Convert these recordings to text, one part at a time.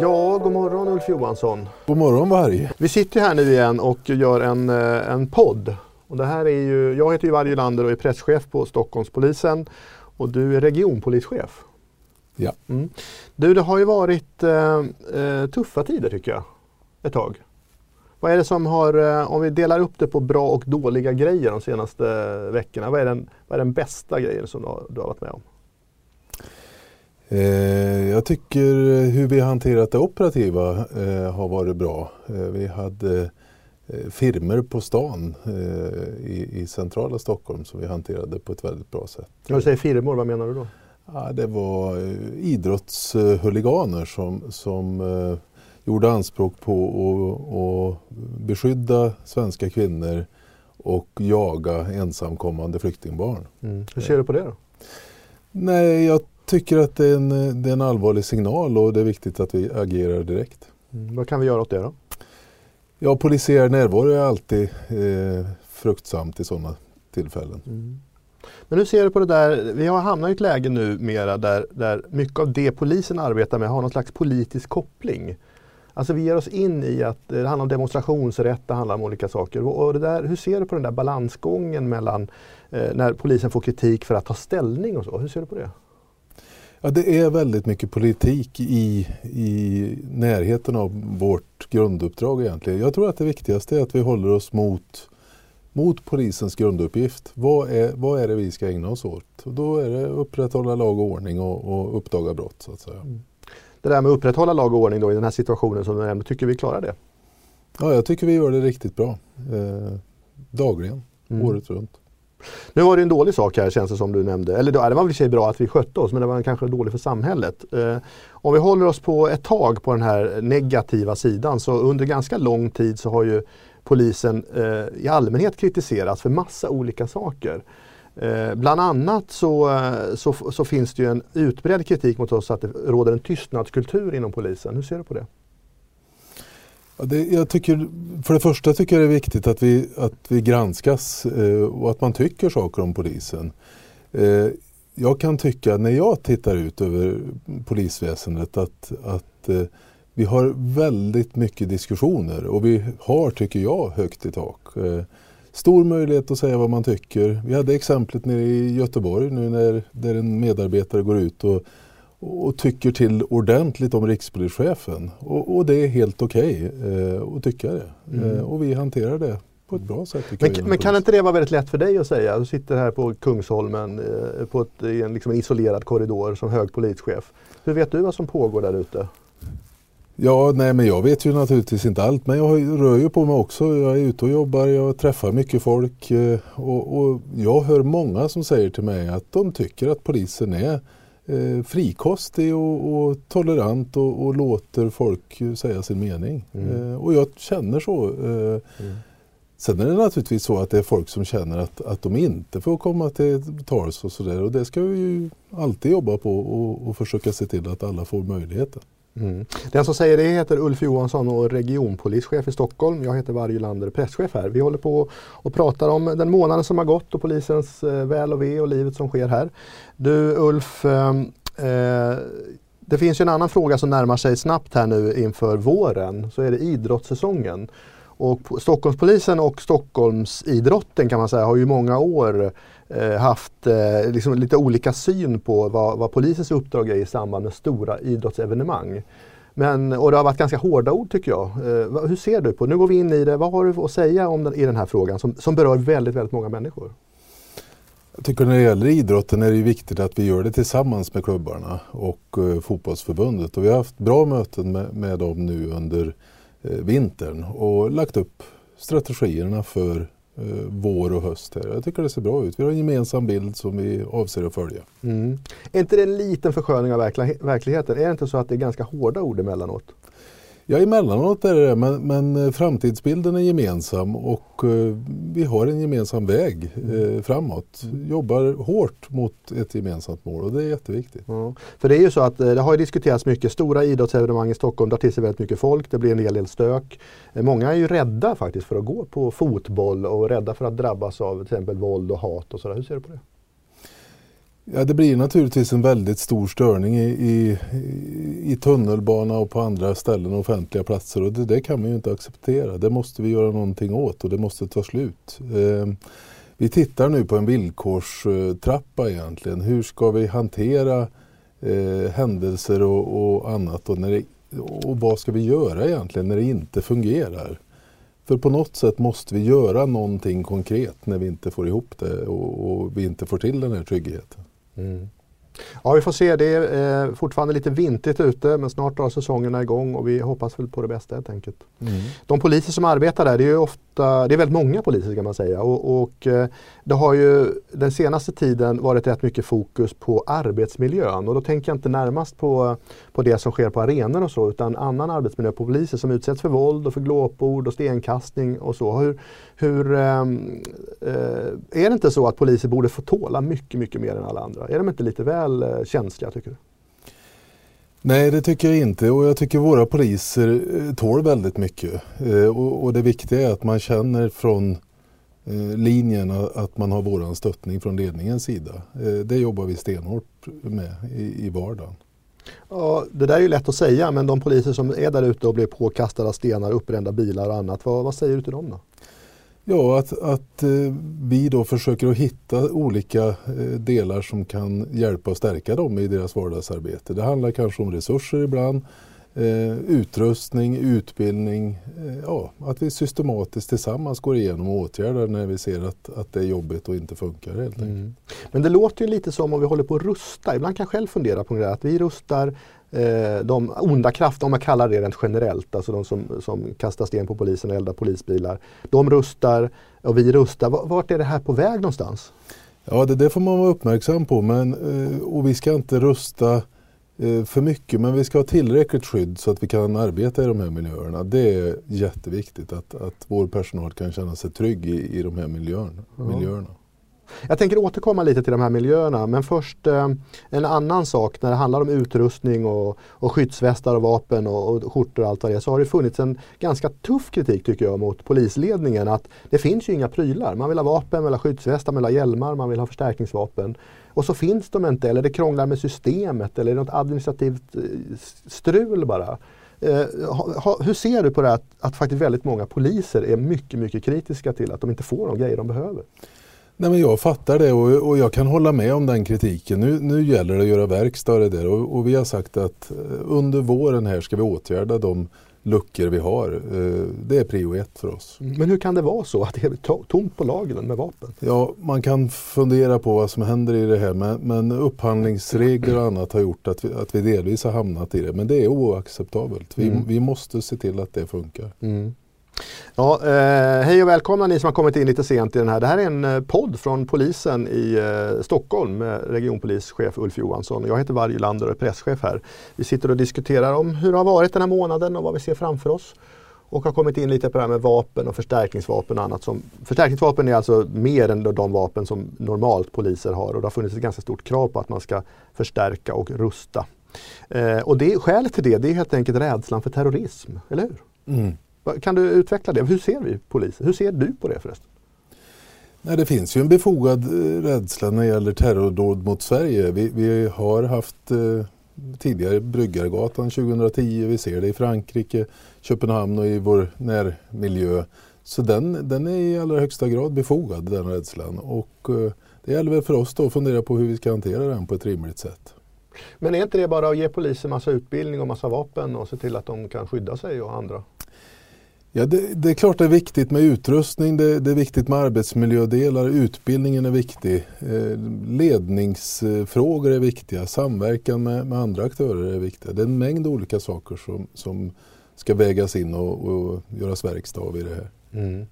Ja, god morgon Ulf Johansson. God morgon Varg. Vi sitter här nu igen och gör en, eh, en podd. Och det här är ju, jag heter ju Varg Lander och är presschef på Stockholmspolisen och du är regionpolischef. Ja. Mm. Du, det har ju varit eh, eh, tuffa tider tycker jag, ett tag. Vad är det som har, eh, om vi delar upp det på bra och dåliga grejer de senaste veckorna, vad är den, vad är den bästa grejen som du har, du har varit med om? Eh, jag tycker hur vi hanterat det operativa eh, har varit bra. Eh, vi hade firmer på stan i, centrala Stockholm som vi hanterade på ett väldigt bra sätt. När du säger firmor, vad menar du då? Ja, det var idrottshuliganer som, som gjorde anspråk på att beskydda svenska kvinnor och jaga ensamkommande flyktingbarn. Mm. Hur ser du på det då? Nej, jag tycker att det är, en, det är en allvarlig signal och det är viktigt att vi agerar direkt. Mm. Vad kan vi göra åt det då? Ja, polisiär närvaro är alltid eh, fruktsamt i sådana tillfällen. Mm. Men hur ser du på det där, vi har hamnat i ett läge nu mera där, där mycket av det polisen arbetar med har någon slags politisk koppling. Alltså vi ger oss in i att det handlar om demonstrationsrätt, det handlar om olika saker. Och det där, hur ser du på den där balansgången mellan eh, när polisen får kritik för att ta ställning och så? Hur ser du på det? Ja, det är väldigt mycket politik i, i närheten av vårt grunduppdrag egentligen. Jag tror att det viktigaste är att vi håller oss mot, mot polisens grunduppgift. Vad är, vad är det vi ska ägna oss åt? Och då är det upprätthålla lag och ordning och, och uppdaga brott. Så att säga. Mm. Det där med att upprätthålla lag och ordning då, i den här situationen som du nämnde, tycker vi klarar det? Ja, jag tycker vi gör det riktigt bra. Eh, dagligen, mm. året runt. Nu var det en dålig sak här känns det som du nämnde. Eller det var väl i sig bra att vi skötte oss men det var kanske dåligt för samhället. Eh, om vi håller oss på ett tag på den här negativa sidan så under ganska lång tid så har ju polisen eh, i allmänhet kritiserats för massa olika saker. Eh, bland annat så, eh, så, så, finns det ju en utbredd kritik mot oss att det råder en tystnadskultur inom polisen. Hur ser du på det? Ja, det, jag tycker, för det första tycker jag det är viktigt att vi, att vi granskas eh, och att man tycker saker om polisen. Eh, jag kan tycka när jag tittar ut över polisväsendet att, att eh, vi har väldigt mycket diskussioner och vi har, tycker jag, högt i tak. Eh, stor möjlighet att säga vad man tycker. Vi hade exemplet nere i Göteborg nu när där en medarbetare går ut och och tycker till ordentligt om rikspolischefen. Och, och det är helt okej okay, eh, att tycka det. Mm. Eh, och vi hanterar det på ett bra sätt. Men, men kan inte det vara väldigt lätt för dig att säga? Du sitter här på Kungsholmen eh, på ett, i en, liksom en isolerad korridor som hög polischef. Hur vet du vad som pågår där ute? Ja, nej men jag vet ju naturligtvis inte allt men jag rör ju på mig också. Jag är ute och jobbar, jag träffar mycket folk eh, och, och jag hör många som säger till mig att de tycker att polisen är eh, frikostig och, och tolerant och, och, låter folk säga sin mening. Mm. Eh, och jag känner så. Eh, mm. Sen är det naturligtvis så att det är folk som känner att, att de inte får komma till tals och sådär. Och det ska vi ju alltid jobba på och, och försöka se till att alla får möjligheten. Mm. Den som säger det heter Ulf Johansson och regionpolischef i Stockholm. Jag heter Varje Lander, presschef här. Vi håller på och pratar om den månaden som har gått och polisens eh, väl och ve och livet som sker här. Du Ulf, ehm, eh, det finns ju en annan fråga som närmar sig snabbt här nu inför våren. Så är det idrottssäsongen. Och Stockholmspolisen och Stockholmsidrotten kan man säga har ju många år Eh, haft eh, liksom lite olika syn på vad, vad, polisens uppdrag är i samband med stora idrottsevenemang. Men, och det har varit ganska hårda ord tycker jag. Eh, hur ser du på Nu går vi in i det. Vad har du att säga om den, i den här frågan som, som berör väldigt, väldigt många människor? Jag tycker när det gäller idrotten är det viktigt att vi gör det tillsammans med klubbarna och eh, fotbollsförbundet. Och vi har haft bra möten med, med dem nu under eh, vintern och lagt upp strategierna för eh, vår och höst. Här. Jag tycker det ser bra ut. Vi har en gemensam bild som vi avser att följa. Mm. Är inte det en liten försköning av verkligheten? Är det inte så att det är ganska hårda ord emellanåt? Ja, emellanåt är det det, men, men eh, framtidsbilden är gemensam och eh, vi har en gemensam väg uh, framåt. Jobbar hårt mot ett gemensamt mål och det är jätteviktigt. Ja. För det är ju så att det har diskuterats mycket, stora idrottsevenemang i Stockholm drar till sig väldigt mycket folk, det blir en hel del stök. Många är ju rädda faktiskt för att gå på fotboll och rädda för att drabbas av till exempel våld och hat och sådär. Hur ser du på det? Ja, det blir naturligtvis en väldigt stor störning i, i, i tunnelbana och på andra ställen, och offentliga platser och det, det, kan man ju inte acceptera. Det måste vi göra någonting åt och det måste ta slut. Eh, vi tittar nu på en villkorstrappa egentligen. Hur ska vi hantera eh, händelser och, och annat och, när det, och vad ska vi göra egentligen när det inte fungerar? För på något sätt måste vi göra någonting konkret när vi inte får ihop det och, och vi inte får till den här tryggheten. Mm. Ja, vi får se. Det är eh, fortfarande lite vintigt ute men snart drar säsongerna igång och vi hoppas väl på det bästa helt enkelt. Mm. De poliser som arbetar där, det är ju ofta, det är väldigt många poliser kan man säga och, och eh, det har ju den senaste tiden varit rätt mycket fokus på arbetsmiljön och då tänker jag inte närmast på, på det som sker på arenor och så utan annan arbetsmiljö på poliser som utsätts för våld och för glåpord och stenkastning och så. Hur, hur ehm, eh, är det inte så att poliser borde få tåla mycket, mycket mer än alla andra? Är de inte lite väl eh, känsliga tycker du? Nej, det tycker jag inte och jag tycker våra poliser eh, tål väldigt mycket. Eh, och, och det viktiga är att man känner från linjen att man har våran stöttning från ledningens sida. Det jobbar vi stenhårt med i, i vardagen. Ja, det där är ju lätt att säga men de poliser som är där ute och blir påkastade av stenar, uppbrända bilar och annat, vad, vad säger du till dem då? Ja, att, att eh, vi då försöker att hitta olika eh, delar som kan hjälpa och stärka dem i deras vardagsarbete. Det handlar kanske om resurser ibland, eh, utrustning, utbildning. Ja, att vi systematiskt tillsammans går igenom och åtgärdar när vi ser att, att det är jobbigt och inte funkar helt enkelt. Mm. Men det låter ju lite som om vi håller på att rusta. Ibland kan jag själv fundera på det, att vi rustar de onda krafter, om man kallar det rent generellt, alltså de som, som kastar sten på polisen och eldar polisbilar. De rustar och vi rustar. Vart är det här på väg någonstans? Ja, det, det får man vara uppmärksam på. Men, eh, och vi ska inte rusta eh, för mycket, men vi ska ha tillräckligt skydd så att vi kan arbeta i de här miljöerna. Det är jätteviktigt att, att vår personal kan känna sig trygg i, i de här miljöerna. Ja. miljöerna. Jag tänker återkomma lite till de här miljöerna men först eh, en annan sak när det handlar om utrustning och, och skyddsvästar och vapen och, och skjortor och allt vad det är så har det funnits en ganska tuff kritik tycker jag mot polisledningen att det finns ju inga prylar. Man vill ha vapen, man vill ha skyddsvästar, man vill ha hjälmar, man vill ha förstärkningsvapen. Och så finns de inte eller det krånglar med systemet eller något administrativt eh, strul bara. Eh, ha, hur ser du på det att, att faktiskt väldigt många poliser är mycket, mycket kritiska till att de inte får de grejer de behöver? Nej, men jag fattar det och, och jag kan hålla med om den kritiken. Nu, nu gäller det att göra verkstad i det och, och vi har sagt att eh, under våren här ska vi åtgärda de luckor vi har. Eh, det är prio ett för oss. Mm, men hur kan det vara så att det är tomt på lagren med vapen? Ja, man kan fundera på vad som händer i det här men, men upphandlingsregler och annat har gjort att vi, att vi delvis har hamnat i det. Men det är oacceptabelt. Vi, mm. vi måste se till att det funkar. Mm. Ja, eh, hej och välkomna ni som har kommit in lite sent i den här. Det här är en eh, podd från polisen i eh, Stockholm med regionpolischef Ulf Johansson. Jag heter Varje Lander och är presschef här. Vi sitter och diskuterar om hur det har varit den här månaden och vad vi ser framför oss. Och har kommit in lite på det här med vapen och förstärkningsvapen och annat. Som, förstärkningsvapen är alltså mer än de vapen som normalt poliser har och det har funnits ett ganska stort krav på att man ska förstärka och rusta. Eh, och det, skälet till det, det är helt enkelt rädslan för terrorism, eller hur? Mm. Kan du utveckla det? Hur ser vi poliser? Hur ser du på det förresten? Nej, det finns ju en befogad eh, rädsla när det gäller terrordåd mot Sverige. Vi, vi har haft eh, tidigare Bryggargatan 2010, vi ser det i Frankrike, Köpenhamn och i vår närmiljö. Så den, den är i allra högsta grad befogad, den rädslan. Och eh, det gäller väl för oss då att fundera på hur vi ska hantera den på ett rimligt sätt. Men är inte det bara att ge polisen massa utbildning och massa vapen och se till att de kan skydda sig och andra? Ja, det, det, är klart det är viktigt med utrustning, det, det, är viktigt med arbetsmiljödelar, utbildningen är viktig, eh, ledningsfrågor är viktiga, samverkan med, med, andra aktörer är viktiga. Det är en mängd olika saker som, som ska vägas in och, och göras verkstad av i det här. Mm.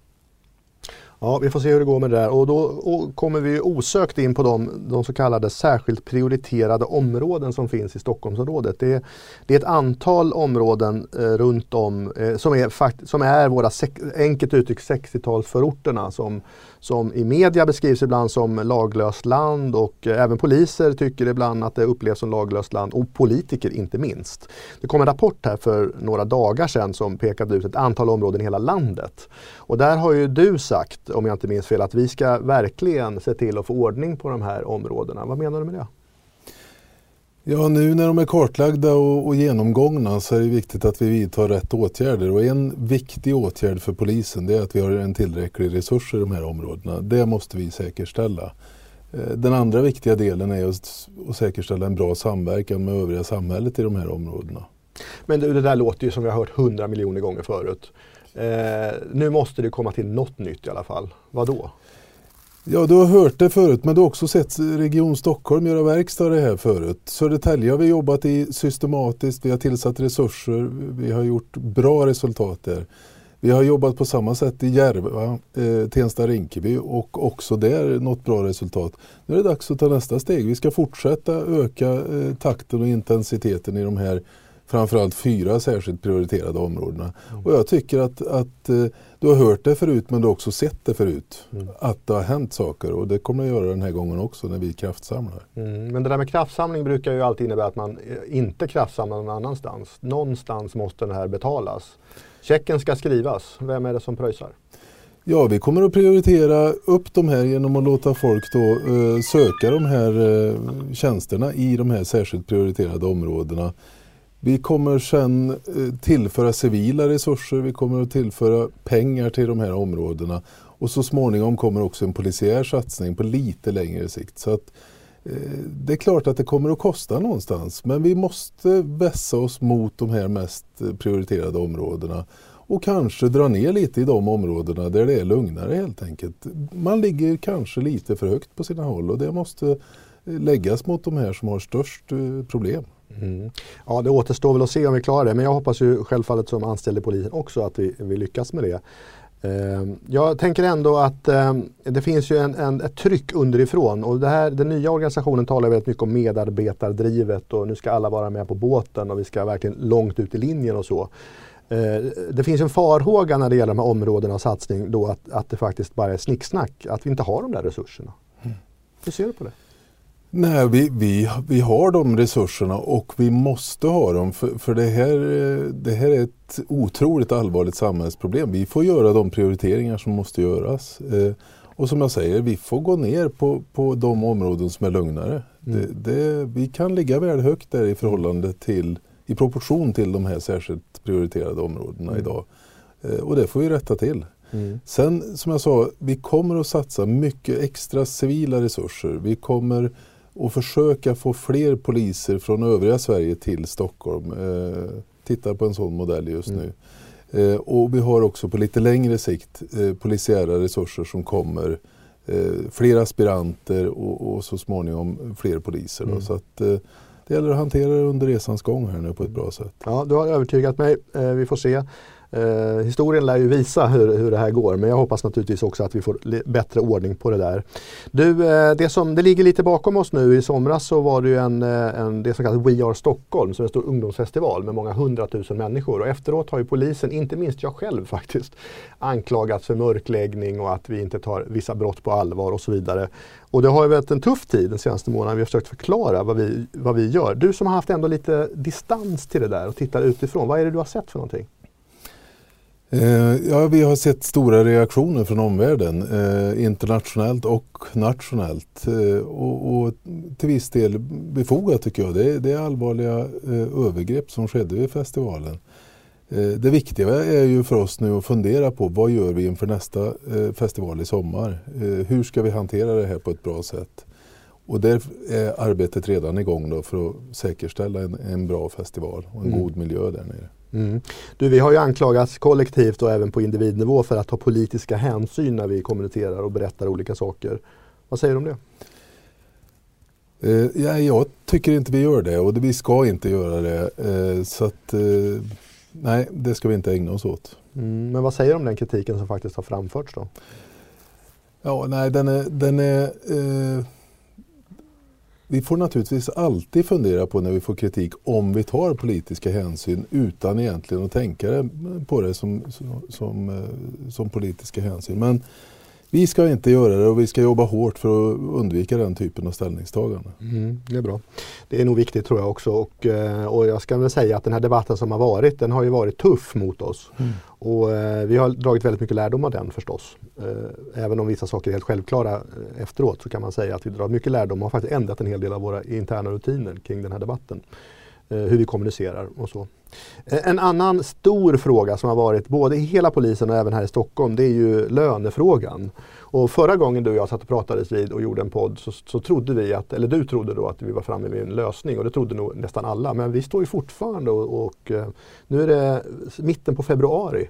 Ja, vi får se hur det går med det där och då och kommer vi osökt in på de, de, så kallade särskilt prioriterade områden som finns i Stockholmsområdet. Det, det är ett antal områden eh, runt om eh, som, är fakt, som är våra, enkelt uttryckt, 60-talsförorterna som, som i media beskrivs ibland som laglöst land och eh, även poliser tycker ibland att det upplevs som laglöst land och politiker inte minst. Det kom en rapport här för några dagar sedan som pekade ut ett antal områden i hela landet. Och där har ju du sagt om jag inte minns fel, att vi ska verkligen se till att få ordning på de här områdena. Vad menar du med det? Ja, nu när de är kartlagda och, och, genomgångna så är det viktigt att vi vidtar rätt åtgärder. Och en viktig åtgärd för polisen det är att vi har en tillräcklig resurs i de här områdena. Det måste vi säkerställa. Eh, den andra viktiga delen är att, att säkerställa en bra samverkan med övriga samhället i de här områdena. Men det, det där låter ju som vi har hört hundra miljoner gånger förut. Eh, nu måste det komma till något nytt i alla fall. Vad då? Ja, du har hört det förut, men du har också sett Region Stockholm göra verkstad det här förut. Södertälje har vi jobbat i systematiskt, vi har tillsatt resurser, vi har gjort bra resultat där. Vi har jobbat på samma sätt i Järva, eh, Tensta-Rinkeby och också där nått bra resultat. Nu är det dags att ta nästa steg. Vi ska fortsätta öka eh, takten och intensiteten i de här framförallt fyra särskilt prioriterade områdena. Mm. Och jag tycker att, att eh, du har hört det förut men du har också sett det förut. Mm. Att det har hänt saker och det kommer att göra den här gången också när vi kraftsamlar. Mm. Men det där med kraftsamling brukar ju alltid innebära att man eh, inte kraftsamlar någon annanstans. Någonstans måste det här betalas. Checken ska skrivas. Vem är det som pröjsar? Ja, vi kommer att prioritera upp de här genom att låta folk då, eh, söka de här eh, tjänsterna i de här särskilt prioriterade områdena. Vi kommer sen eh, tillföra civila resurser, vi kommer att tillföra pengar till de här områdena och så småningom kommer också en polisiär satsning på lite längre sikt. Så att, eh, det är klart att det kommer att kosta någonstans men vi måste vässa oss mot de här mest eh, prioriterade områdena och kanske dra ner lite i de områdena där det är lugnare helt enkelt. Man ligger kanske lite för högt på sina håll och det måste eh, läggas mot de här som har störst problem. Mm. Ja, det återstår väl att se om vi klarar det. Men jag hoppas ju självfallet som anställd i polisen också att vi, vi lyckas med det. Ehm, jag tänker ändå att ehm, det finns ju en, en, ett tryck underifrån och det här, den nya organisationen talar väldigt mycket om medarbetardrivet och nu ska alla vara med på båten och vi ska verkligen långt ut i linjen och så. Ehm, det finns en farhåga när det gäller de här områdena och satsning då att, att det faktiskt bara är snicksnack, att vi inte har de där resurserna. Mm. Hur ser du på det? Nej, vi, vi, vi har de resurserna och vi måste ha dem för, för det, här, det här är ett otroligt allvarligt samhällsproblem. Vi får göra de prioriteringar som måste göras. Eh, och som jag säger, vi får gå ner på, på de områden som är lugnare. Mm. Det, det, vi kan ligga väl högt där i förhållande till, i proportion till de här särskilt prioriterade områdena mm. idag. Eh, och det får vi rätta till. Mm. Sen som jag sa, vi kommer att satsa mycket extra civila resurser. Vi kommer och försöka få fler poliser från övriga Sverige till Stockholm. Eh, tittar på en sån modell just mm. nu. Eh, och vi har också på lite längre sikt eh, polisiära resurser som kommer. Eh, fler aspiranter och, och, så småningom fler poliser. Mm. Så att, eh, det gäller att hantera det under resans gång här nu på ett bra sätt. Ja, du har övertygat mig. Eh, vi får se. Eh, historien lär ju visa hur, hur det här går men jag hoppas naturligtvis också att vi får bättre ordning på det där. Du, eh, det som det ligger lite bakom oss nu i somras så var det ju en, eh, en det som kallas We Are Stockholm som är en stor ungdomsfestival med många hundratusen människor och efteråt har ju polisen, inte minst jag själv faktiskt, anklagats för mörkläggning och att vi inte tar vissa brott på allvar och så vidare. Och det har ju varit en tuff tid den senaste månaden. Vi har försökt förklara vad vi, vad vi gör. Du som har haft ändå lite distans till det där och tittar utifrån, vad är det du har sett för någonting? Eh, ja, vi har sett stora reaktioner från omvärlden, eh, internationellt och nationellt. Eh, och, och, till viss del befogat tycker jag. Det är, det är allvarliga eh, övergrepp som skedde vid festivalen. Eh, det viktiga är ju för oss nu att fundera på vad gör vi inför nästa eh, festival i sommar? hur ska vi hantera det här på ett bra sätt? Och där är arbetet redan igång då för att säkerställa en, en bra festival och en mm. god miljö där nere. Mm. Du, vi har ju anklagats kollektivt och även på individnivå för att ta politiska hänsyn när vi kommunicerar och berättar olika saker. Vad säger du om det? Eh, ja, jag tycker inte vi gör det och vi ska inte göra det. Eh, så att, eh, nej, det ska vi inte ägna oss åt. Mm, men vad säger du om den kritiken som faktiskt har framförts då? Ja, nej, den är, den är eh, vi får naturligtvis alltid fundera på när vi får kritik om vi tar politiska hänsyn utan egentligen att tänka på det som, som, som, eh, som politiska hänsyn. Men vi ska inte göra det och vi ska jobba hårt för att undvika den typen av ställningstagande. Mm, det är bra. Det är nog viktigt tror jag också och, eh, och jag ska väl säga att den här debatten som har varit den har ju varit tuff mot oss. Mm. Och eh, vi har dragit väldigt mycket lärdom av den förstås. Eh, även om vissa saker är helt självklara efteråt så kan man säga att vi drar mycket lärdom och har faktiskt ändrat en hel del av våra interna rutiner kring den här debatten. Eh, hur vi kommunicerar och så. Eh, en annan stor fråga som har varit både i hela polisen och även här i Stockholm det är ju lönefrågan. Och förra gången du och jag satt och pratades vid och gjorde en podd så, så, trodde vi att, eller du trodde då att vi var framme vid en lösning och det trodde nog nästan alla. Men vi står ju fortfarande och, och eh, nu är det mitten på februari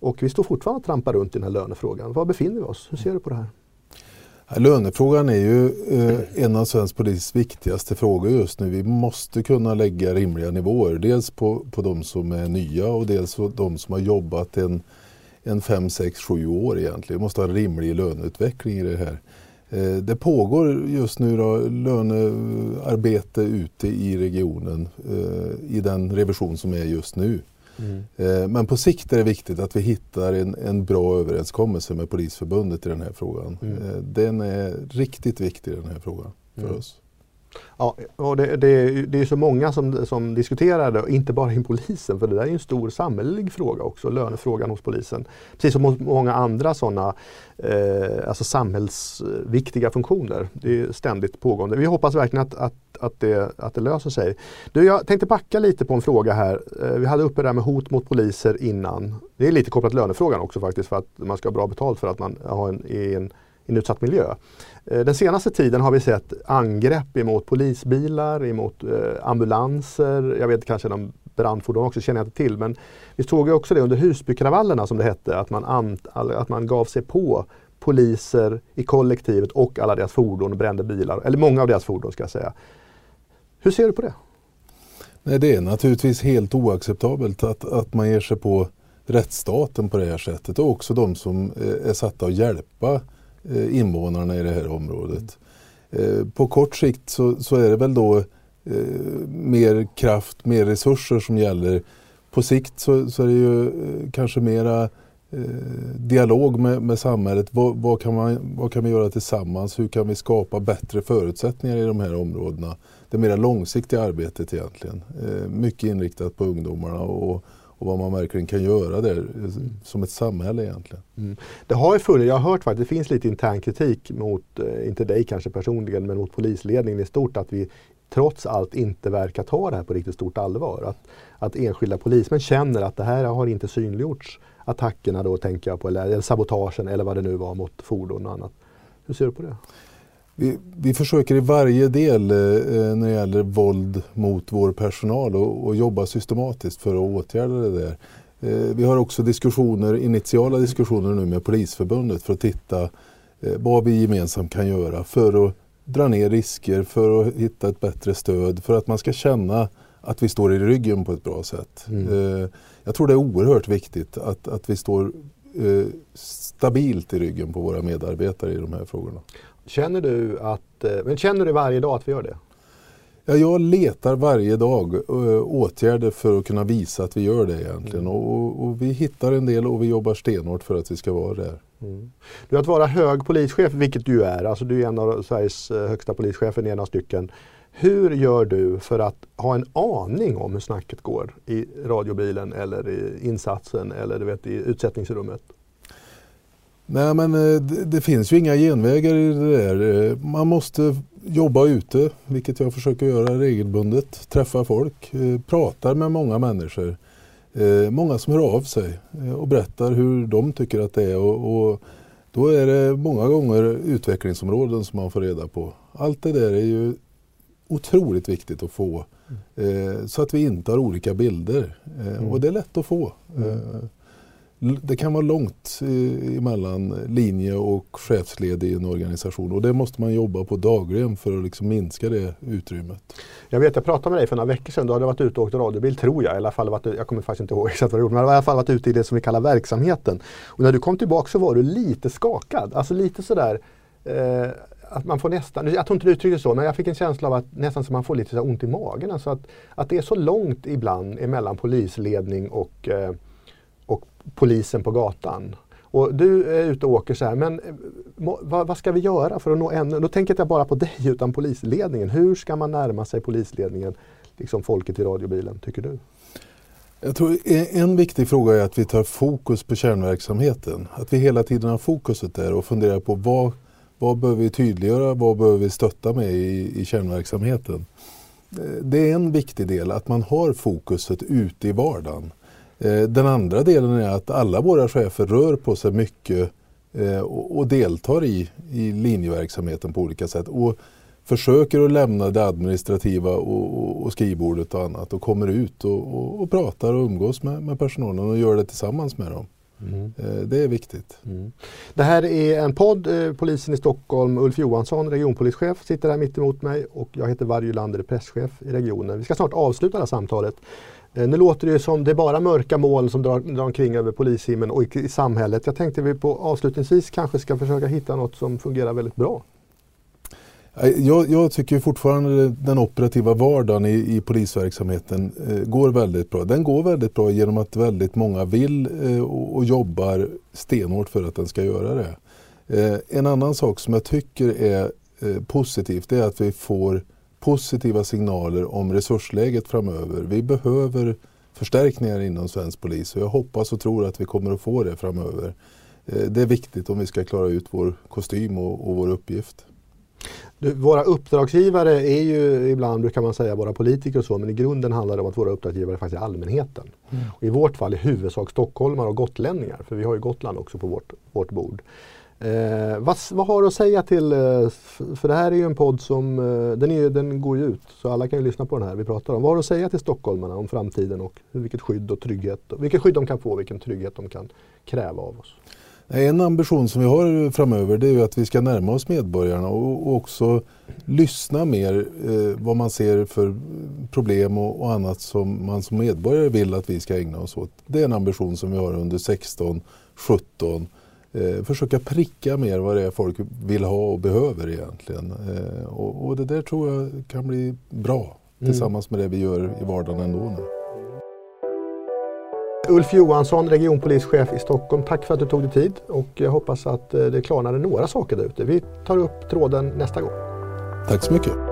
och vi står fortfarande och trampar runt i den här lönefrågan. Var befinner vi oss? Hur ser du på det här? Lönefrågan är ju eh, en av svensk polis viktigaste frågor just nu. Vi måste kunna lägga rimliga nivåer. Dels på, på de som är nya och dels på de som har jobbat en, en fem, sex, sju år egentligen. Vi måste ha en rimlig löneutveckling i det här. Eh, det pågår just nu då, lönearbete ute i regionen eh, i den revision som är just nu. Mm. Men på sikt är det viktigt att vi hittar en, en bra överenskommelse med Polisförbundet i den här frågan. Mm. Eh, den är riktigt viktig den här frågan för mm. oss. Ja, och det, det, det är så många som, som diskuterar det, inte bara inom polisen, för det där är en stor samhällelig fråga också, lönefrågan hos polisen. Precis som hos många andra sådana eh, alltså samhällsviktiga funktioner. Det är ständigt pågående. Vi hoppas verkligen att, att, att, det, att det löser sig. Du, jag tänkte backa lite på en fråga här. Eh, vi hade uppe det här med hot mot poliser innan. Det är lite kopplat till lönefrågan också faktiskt, för att man ska ha bra betalt för att man har en, en, en utsatt miljö. Eh, den senaste tiden har vi sett angrepp emot polisbilar, emot eh, ambulanser, jag vet kanske någon brandfordon också, känner jag inte till. Men vi såg ju också det under Husbykravallerna som det hette, att man, ant, att man gav sig på poliser i kollektivet och alla deras fordon och brände bilar, eller många av deras fordon ska jag säga. Hur ser du på det? Nej, det är naturligtvis helt oacceptabelt att, att man ger sig på rättsstaten på det här sättet och också de som eh, är satta att hjälpa Eh, Eh, invånarna i det här området. Mm. på kort sikt så, så är det väl då eh, mer kraft, mer resurser som gäller. På sikt så, så är det ju eh, kanske mera dialog med, med samhället. Vad, vad, kan man, vad kan vi göra tillsammans? Hur kan vi skapa bättre förutsättningar i de här områdena? Det mera långsiktiga arbetet egentligen. mycket inriktat på ungdomarna och, och vad man verkligen kan göra där som ett samhälle egentligen. Mm. Det har ju funnits, jag har hört faktiskt, det finns lite intern kritik mot, eh, inte dig kanske personligen, men mot polisledningen i stort att vi trots allt inte verkar ta det här på riktigt stort allvar. Att, att enskilda polismän känner att det här har inte synliggjorts. Attackerna då tänker jag på, eller, eller sabotagen eller vad det nu var mot fordon och annat. Hur ser du på det? Vi, vi försöker i varje del eh, när det gäller våld mot vår personal och, och jobba systematiskt för att åtgärda det där. Eh, vi har också diskussioner, initiala diskussioner nu med Polisförbundet för att titta eh, vad vi gemensamt kan göra för att dra ner risker, för att hitta ett bättre stöd, för att man ska känna att vi står i ryggen på ett bra sätt. Mm. Eh, jag tror det är oerhört viktigt att, att vi står eh, stabilt i ryggen på våra medarbetare i de här frågorna. Känner du, att, eh, men känner du varje dag att vi gör det? Ja, jag letar varje dag uh, åtgärder för att kunna visa att vi gör det egentligen. Mm. Och, och, vi hittar en del och vi jobbar stenhårt för att vi ska vara där. Mm. Du att vara hög polischef, vilket du är, alltså du är en av Sveriges eh, högsta polischefer, en av stycken. Hur gör du för att ha en aning om hur snacket går i radiobilen eller i insatsen eller du vet, i utsättningsrummet? Nej men eh, det, det, finns ju inga genvägar i det där. Eh, man måste jobba ute, vilket jag försöker göra regelbundet. Träffa folk, eh, pratar med många människor. Många som hör av sig och berättar hur de tycker att det är. Och, och då är det många gånger utvecklingsområden som man får reda på. Allt det där är ju otroligt viktigt att få. Mm. Så att vi inte har olika bilder. Mm. Och det är lätt att få. Mm det kan vara långt mellan linje och chefsled i en organisation och det måste man jobba på dagligen för att liksom minska det utrymmet. Jag vet, jag pratade med dig för några veckor sedan. Du hade varit ute och åkt radiobil, tror jag. I alla fall varit, jag kommer faktiskt inte ihåg exakt vad du gjorde, men du har i alla fall varit ute i det som vi kallar verksamheten. Och när du kom tillbaka så var du lite skakad. Alltså lite sådär eh, att man får nästan, jag tror inte du uttryckte så, men jag fick en känsla av att nästan som man får lite så ont i magen. Alltså att, att det är så långt ibland emellan polisledning och eh, och polisen på gatan. Och du är ute och åker så här, men eh, vad, vad, ska vi göra för att nå ännu? Då tänker jag inte bara på dig utan polisledningen. Hur ska man närma sig polisledningen, liksom folket i radiobilen, tycker du? Jag tror e, en viktig fråga är att vi tar fokus på kärnverksamheten. Att vi hela tiden har fokuset där och funderar på vad, vad behöver vi tydliggöra, vad behöver vi stötta med i, i kärnverksamheten. Eh, det är en viktig del, att man har fokuset ute i vardagen. Eh, den andra delen är att alla våra chefer rör på sig mycket eh, och deltar i, i linjeverksamheten på olika sätt. Och försöker att lämna det administrativa och, och skrivbordet och annat och kommer ut och, och, och pratar och umgås med, med, personalen och gör det tillsammans med dem. Mm. Eh, det är viktigt. Mm. Det här är en podd, Polisen i Stockholm, Ulf Johansson, regionpolischef, sitter här mitt emot mig och jag heter Varje Lander, presschef i regionen. Vi ska snart avsluta det här samtalet. Eh, nu låter det ju som det är bara mörka moln som drar, drar omkring över polishimlen och i, i, samhället. Jag tänkte vi på avslutningsvis kanske ska försöka hitta något som fungerar väldigt bra. Eh, jag, jag tycker fortfarande den operativa vardagen i, i polisverksamheten eh, går väldigt bra. Den går väldigt bra genom att väldigt många vill eh, och, och, jobbar stenhårt för att den ska göra det. Eh, en annan sak som jag tycker är eh, positivt är att vi får positiva signaler om resursläget framöver. Vi behöver förstärkningar inom svensk polis och jag hoppas och tror att vi kommer att få det framöver. Eh, det är viktigt om vi ska klara ut vår kostym och, och vår uppgift. Du, våra uppdragsgivare är ju ibland, brukar man säga, våra politiker och så, men i grunden handlar det om att våra uppdragsgivare faktiskt är allmänheten. Mm. Och I vårt fall i huvudsak stockholmare och gotlänningar, för vi har ju Gotland också på vårt, vårt bord. Eh, vad, vad, har du att säga till, eh, för det här är ju en podd som, eh, den, är, den går ju ut så alla kan ju lyssna på den här vi pratar om. Vad har du att säga till stockholmarna om framtiden och vilket skydd och trygghet, vilket skydd de kan få, vilken trygghet de kan kräva av oss? En ambition som vi har framöver det är ju att vi ska närma oss medborgarna och, och också lyssna mer eh, vad man ser för problem och, och, annat som man som medborgare vill att vi ska ägna oss åt. Det är en ambition som vi har under 16, 17 eh, försöka pricka mer vad det är folk vill ha och behöver egentligen. Eh, och, och, det där tror jag kan bli bra mm. tillsammans med det vi gör i vardagen ändå nu. Ulf Johansson, regionpolischef i Stockholm. Tack för att du tog dig tid och jag hoppas att eh, det klarnade några saker där ute. Vi tar upp tråden nästa gång. Tack så mycket.